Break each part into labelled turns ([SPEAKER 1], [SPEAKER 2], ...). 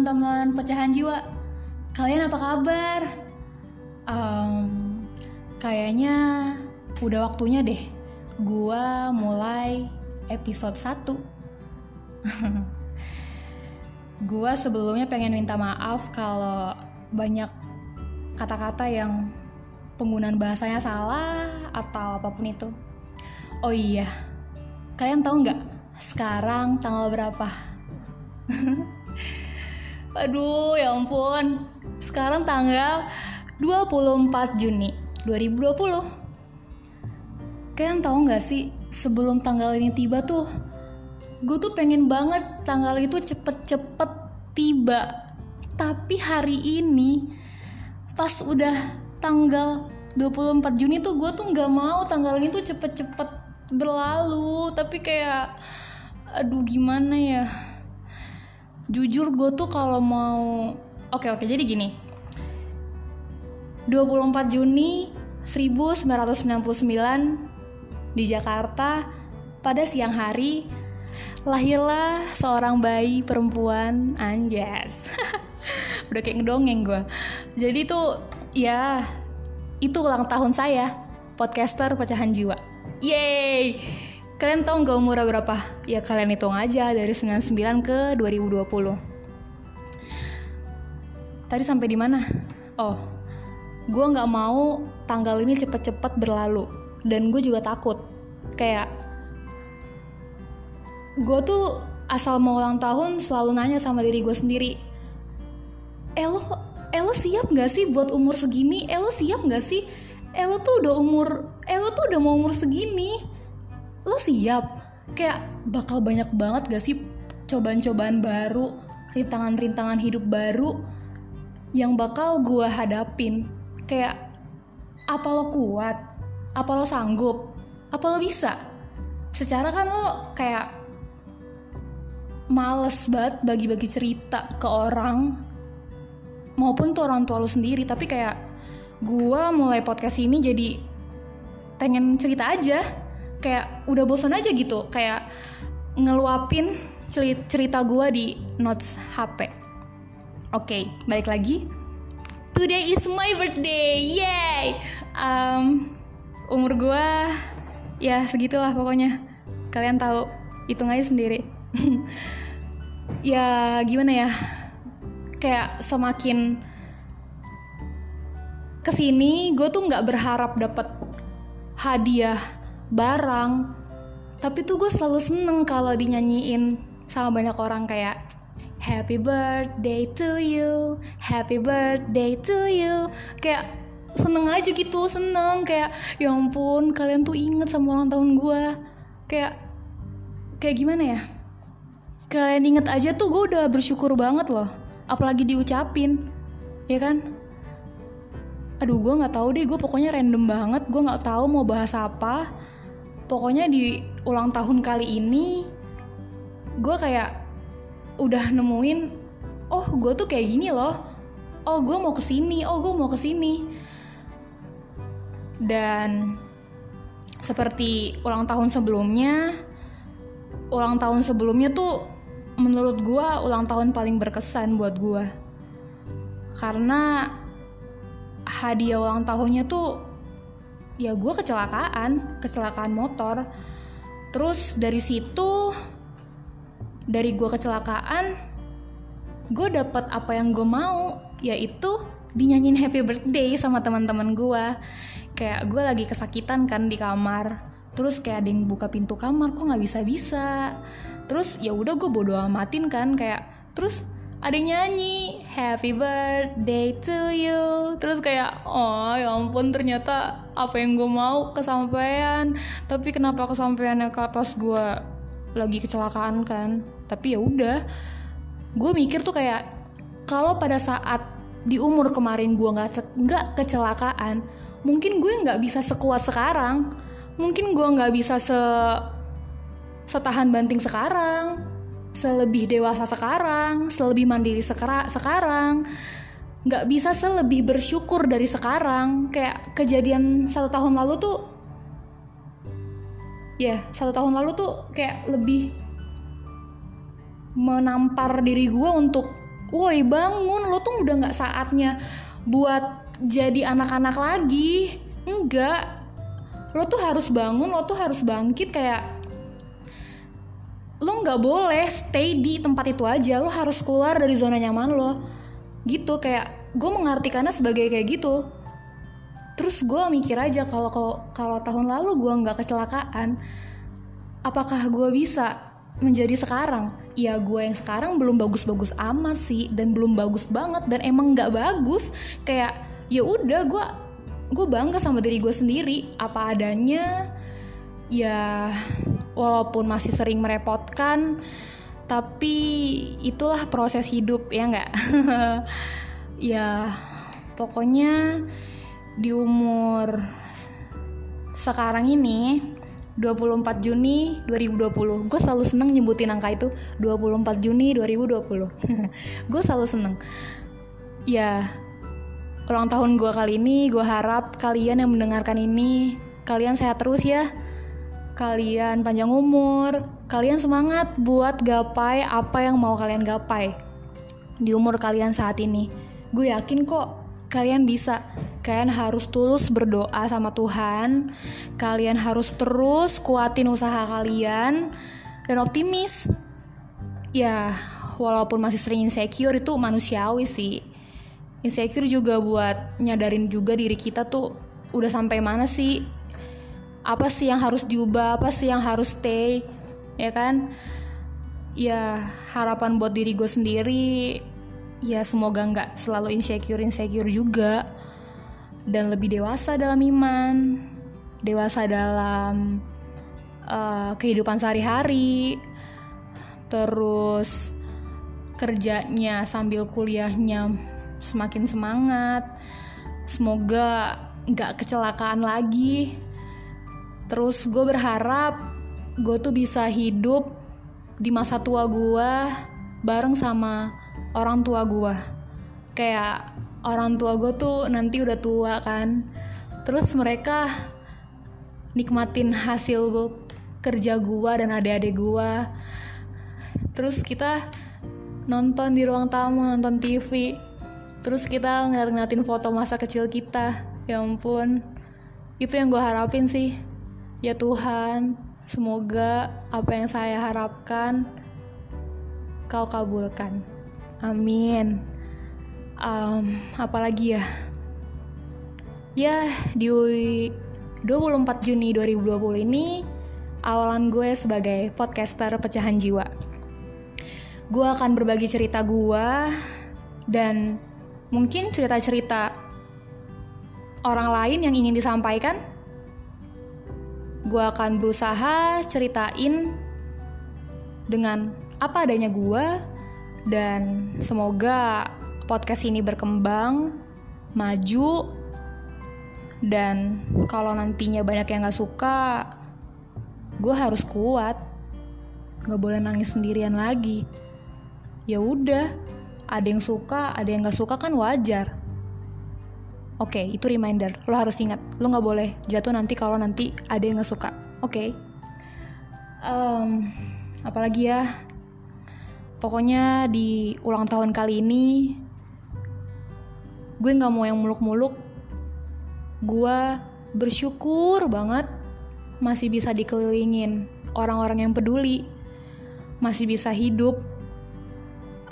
[SPEAKER 1] teman-teman pecahan jiwa. Kalian apa kabar? Um, kayaknya udah waktunya deh gua mulai episode 1. gua sebelumnya pengen minta maaf kalau banyak kata-kata yang penggunaan bahasanya salah atau apa pun itu. Oh iya, kalian tahu nggak sekarang tanggal berapa? Aduh, ya ampun. Sekarang tanggal 24 Juni 2020. Kalian tahu nggak sih, sebelum tanggal ini tiba tuh, gue tuh pengen banget tanggal itu cepet-cepet tiba. Tapi hari ini, pas udah tanggal 24 Juni tuh gue tuh nggak mau tanggal ini tuh cepet-cepet berlalu. Tapi kayak, aduh gimana ya. Jujur gue tuh kalau mau, oke oke jadi gini 24 Juni 1999 di Jakarta pada siang hari lahirlah seorang bayi perempuan Anjas. Udah kayak ngedongeng gue. Jadi tuh ya itu ulang tahun saya podcaster pecahan jiwa. Yeay! Kalian tahu nggak umurnya berapa? Ya kalian hitung aja dari 99 ke 2020. Tadi sampai di mana? Oh, gue nggak mau tanggal ini cepet-cepet berlalu dan gue juga takut kayak gue tuh asal mau ulang tahun selalu nanya sama diri gue sendiri eh lo eh lo siap nggak sih buat umur segini eh lo siap nggak sih eh lo tuh udah umur eh tuh udah mau umur segini lo siap? Kayak bakal banyak banget gak sih cobaan-cobaan baru rintangan-rintangan hidup baru yang bakal gue hadapin? Kayak apa lo kuat? Apa lo sanggup? Apa lo bisa? Secara kan lo kayak males banget bagi-bagi cerita ke orang maupun tuh orang tua lo sendiri. Tapi kayak gue mulai podcast ini jadi pengen cerita aja kayak udah bosan aja gitu kayak ngeluapin cerita gue di notes HP oke okay, balik lagi Today is my birthday, yay! Um, umur gue ya segitulah pokoknya. Kalian tahu, hitung aja sendiri. ya gimana ya? Kayak semakin ke sini, gue tuh nggak berharap dapet hadiah barang, tapi tuh gue selalu seneng kalau dinyanyiin sama banyak orang kayak Happy birthday to you, happy birthday to you. Kayak seneng aja gitu, seneng kayak ya ampun kalian tuh inget sama ulang tahun gue. Kayak kayak gimana ya? Kalian inget aja tuh gue udah bersyukur banget loh. Apalagi diucapin, ya kan? Aduh gue nggak tahu deh, gue pokoknya random banget. Gue nggak tahu mau bahas apa. Pokoknya di ulang tahun kali ini, gue kayak udah nemuin oh gue tuh kayak gini loh. Oh gue mau ke sini oh gue mau ke sini dan seperti ulang tahun sebelumnya ulang tahun sebelumnya tuh menurut gue ulang tahun paling berkesan buat gue karena hadiah ulang tahunnya tuh ya gue kecelakaan kecelakaan motor. Terus dari situ dari gue kecelakaan gue dapet apa yang gue mau yaitu dinyanyiin happy birthday sama teman-teman gue kayak gue lagi kesakitan kan di kamar. Terus kayak ada yang buka pintu kamar kok nggak bisa bisa terus ya udah gue bodo amatin kan kayak terus ada yang nyanyi happy birthday to you. Terus kayak oh ya ampun ternyata apa yang gue mau kesampaian. Tapi kenapa kesampaiannya pas gue lagi kecelakaan kan? Tapi ya udah gue mikir tuh kayak kalau pada saat di umur kemarin gue nggak nggak kecelakaan mungkin gue nggak bisa sekuat sekarang. Mungkin gue nggak bisa se setahan banting sekarang selebih dewasa sekarang selebih mandiri sekera sekarang nggak bisa selebih bersyukur dari sekarang. Kayak kejadian satu tahun lalu tuh ya satu tahun lalu tuh kayak lebih menampar diri gue untuk woi bangun lo tuh udah nggak saatnya buat jadi anak-anak lagi. Enggak lo tuh harus bangun lo tuh harus bangkit kayak lo nggak boleh stay di tempat itu aja. Lo harus keluar dari zona nyaman lo. Gitu kayak gue mengartikannya sebagai kayak gitu. Terus gue mikir aja kalau kalau tahun lalu gue nggak kecelakaan apakah gue bisa menjadi sekarang? Ya gue yang sekarang belum bagus-bagus amat sih dan belum bagus banget dan emang nggak bagus. Kayak ya udah gue gue bangga sama diri gue sendiri. Apa adanya ya walaupun masih sering merepotkan tapi itulah proses hidup ya nggak? Ya pokoknya di umur sekarang ini 24 Juni 2020 gue selalu seneng nyebutin angka itu 24 Juni 2020 gue selalu seneng. Ya ulang tahun gue kali ini gue harap kalian yang mendengarkan ini kalian sehat terus ya kalian panjang umur kalian semangat buat gapai apa yang mau kalian gapai di umur kalian saat ini. Gue yakin kok kalian bisa. Kalian harus tulus berdoa sama Tuhan. Kalian harus terus kuatin usaha kalian dan optimis. Ya walaupun masih sering insecure itu manusiawi sih. Insecure juga buat nyadarin juga diri kita tuh udah sampai mana sih apa sih yang harus diubah? Apa sih yang harus stay? Ya kan? Ya harapan buat diri gue sendiri ya semoga nggak selalu insecure insecure juga. Dan lebih dewasa dalam iman, dewasa dalam uh, kehidupan sehari-hari, terus kerjanya sambil kuliahnya semakin semangat. Semoga nggak kecelakaan lagi. Terus gue berharap gue tuh bisa hidup di masa tua gue bareng sama orang tua gue. Kayak orang tua gue tuh nanti udah tua kan. Terus mereka nikmatin hasil kerja gue dan adik-adik gue terus kita nonton di ruang tamu nonton TV terus kita ngeliatin foto masa kecil kita. Ya ampun. Itu yang gue harapin sih ya Tuhan semoga apa yang saya harapkan kau kabulkan. Amin. Um, apalagi ya? Ya di 24 Juni 2020 ini awalan gue sebagai podcaster pecahan jiwa. Gue akan berbagi cerita gue dan mungkin cerita-cerita orang lain yang ingin disampaikan gue akan berusaha ceritain dengan apa adanya gue dan semoga podcast ini berkembang, maju, dan kalau nantinya banyak yang gak suka, gue harus kuat. Gak boleh nangis sendirian lagi. Ya udah, ada yang suka, ada yang gak suka kan wajar. Oke, okay, itu reminder. Lo harus ingat, lo gak boleh jatuh nanti kalau nanti ada yang gak suka. Oke. Okay? Um, apalagi ya, pokoknya di ulang tahun kali ini gue nggak mau yang muluk-muluk gue bersyukur banget masih bisa dikelilingin orang-orang yang peduli masih bisa hidup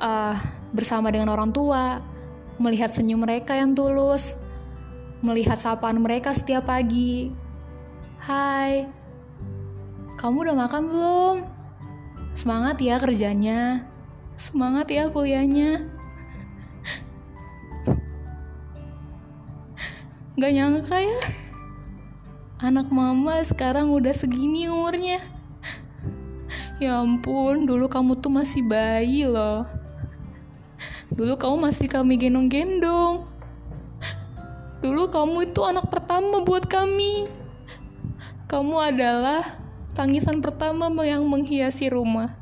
[SPEAKER 1] uh, bersama dengan orang tua melihat senyum mereka yang tulus melihat sapaan mereka setiap pagi. Hai kamu udah makan belum? Semangat ya kerjanya. Semangat ya kuliahnya. Gak nyangka ya. Anak mama sekarang udah segini umurnya. Ya ampun, dulu kamu tuh masih bayi loh. Dulu kamu masih kami gendong-gendong Dulu kamu itu anak pertama buat kami Kamu adalah tangisan pertama yang menghiasi rumah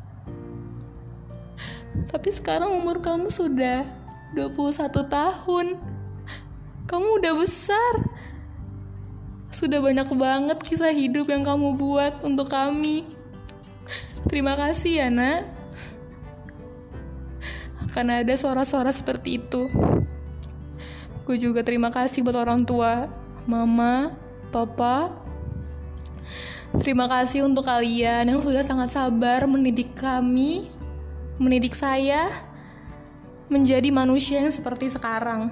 [SPEAKER 1] Tapi sekarang umur kamu sudah 21 tahun kamu udah besar. Sudah banyak banget kisah hidup yang kamu buat untuk kami. Terima kasih ya, Nak. karena ada suara-suara seperti itu. Gue juga terima kasih buat orang tua, mama, papa. Terima kasih untuk kalian yang sudah sangat sabar mendidik kami, mendidik saya menjadi manusia yang seperti sekarang.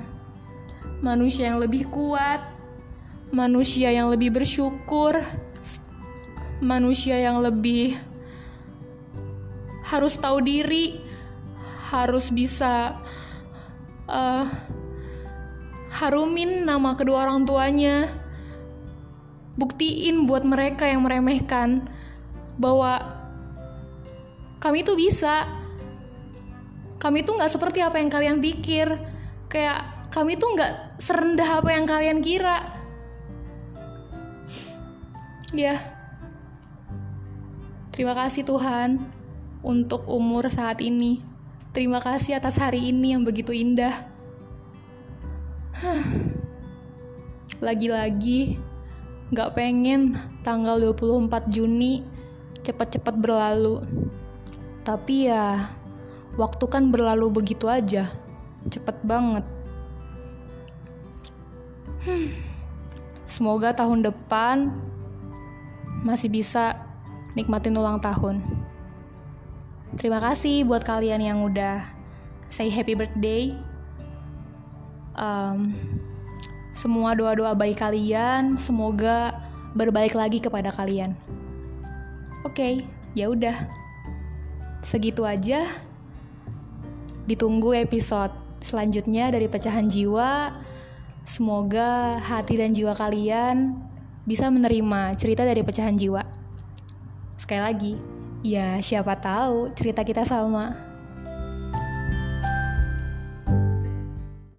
[SPEAKER 1] Manusia yang lebih kuat, manusia yang lebih bersyukur, manusia yang lebih harus tahu diri, harus bisa uh, harumin nama kedua orang tuanya, buktiin buat mereka yang meremehkan bahwa kami itu bisa. Kami itu nggak seperti apa yang kalian pikir. Kayak kami itu nggak serendah apa yang kalian kira. Ya. Terima kasih Tuhan untuk umur saat ini. Terima kasih atas hari ini yang begitu indah. Lagi-lagi gak pengen tanggal 24 Juni cepat-cepat berlalu. Tapi ya, waktu kan berlalu begitu aja. Cepet banget. Hmm. Semoga tahun depan masih bisa nikmatin ulang tahun. Terima kasih buat kalian yang udah say happy birthday um, semua doa-doa baik kalian semoga berbalik lagi kepada kalian. Oke, okay, ya udah. Segitu aja. Ditunggu episode selanjutnya dari pecahan jiwa. Semoga hati dan jiwa kalian bisa menerima cerita dari pecahan jiwa. Sekali lagi, ya siapa tahu cerita kita sama.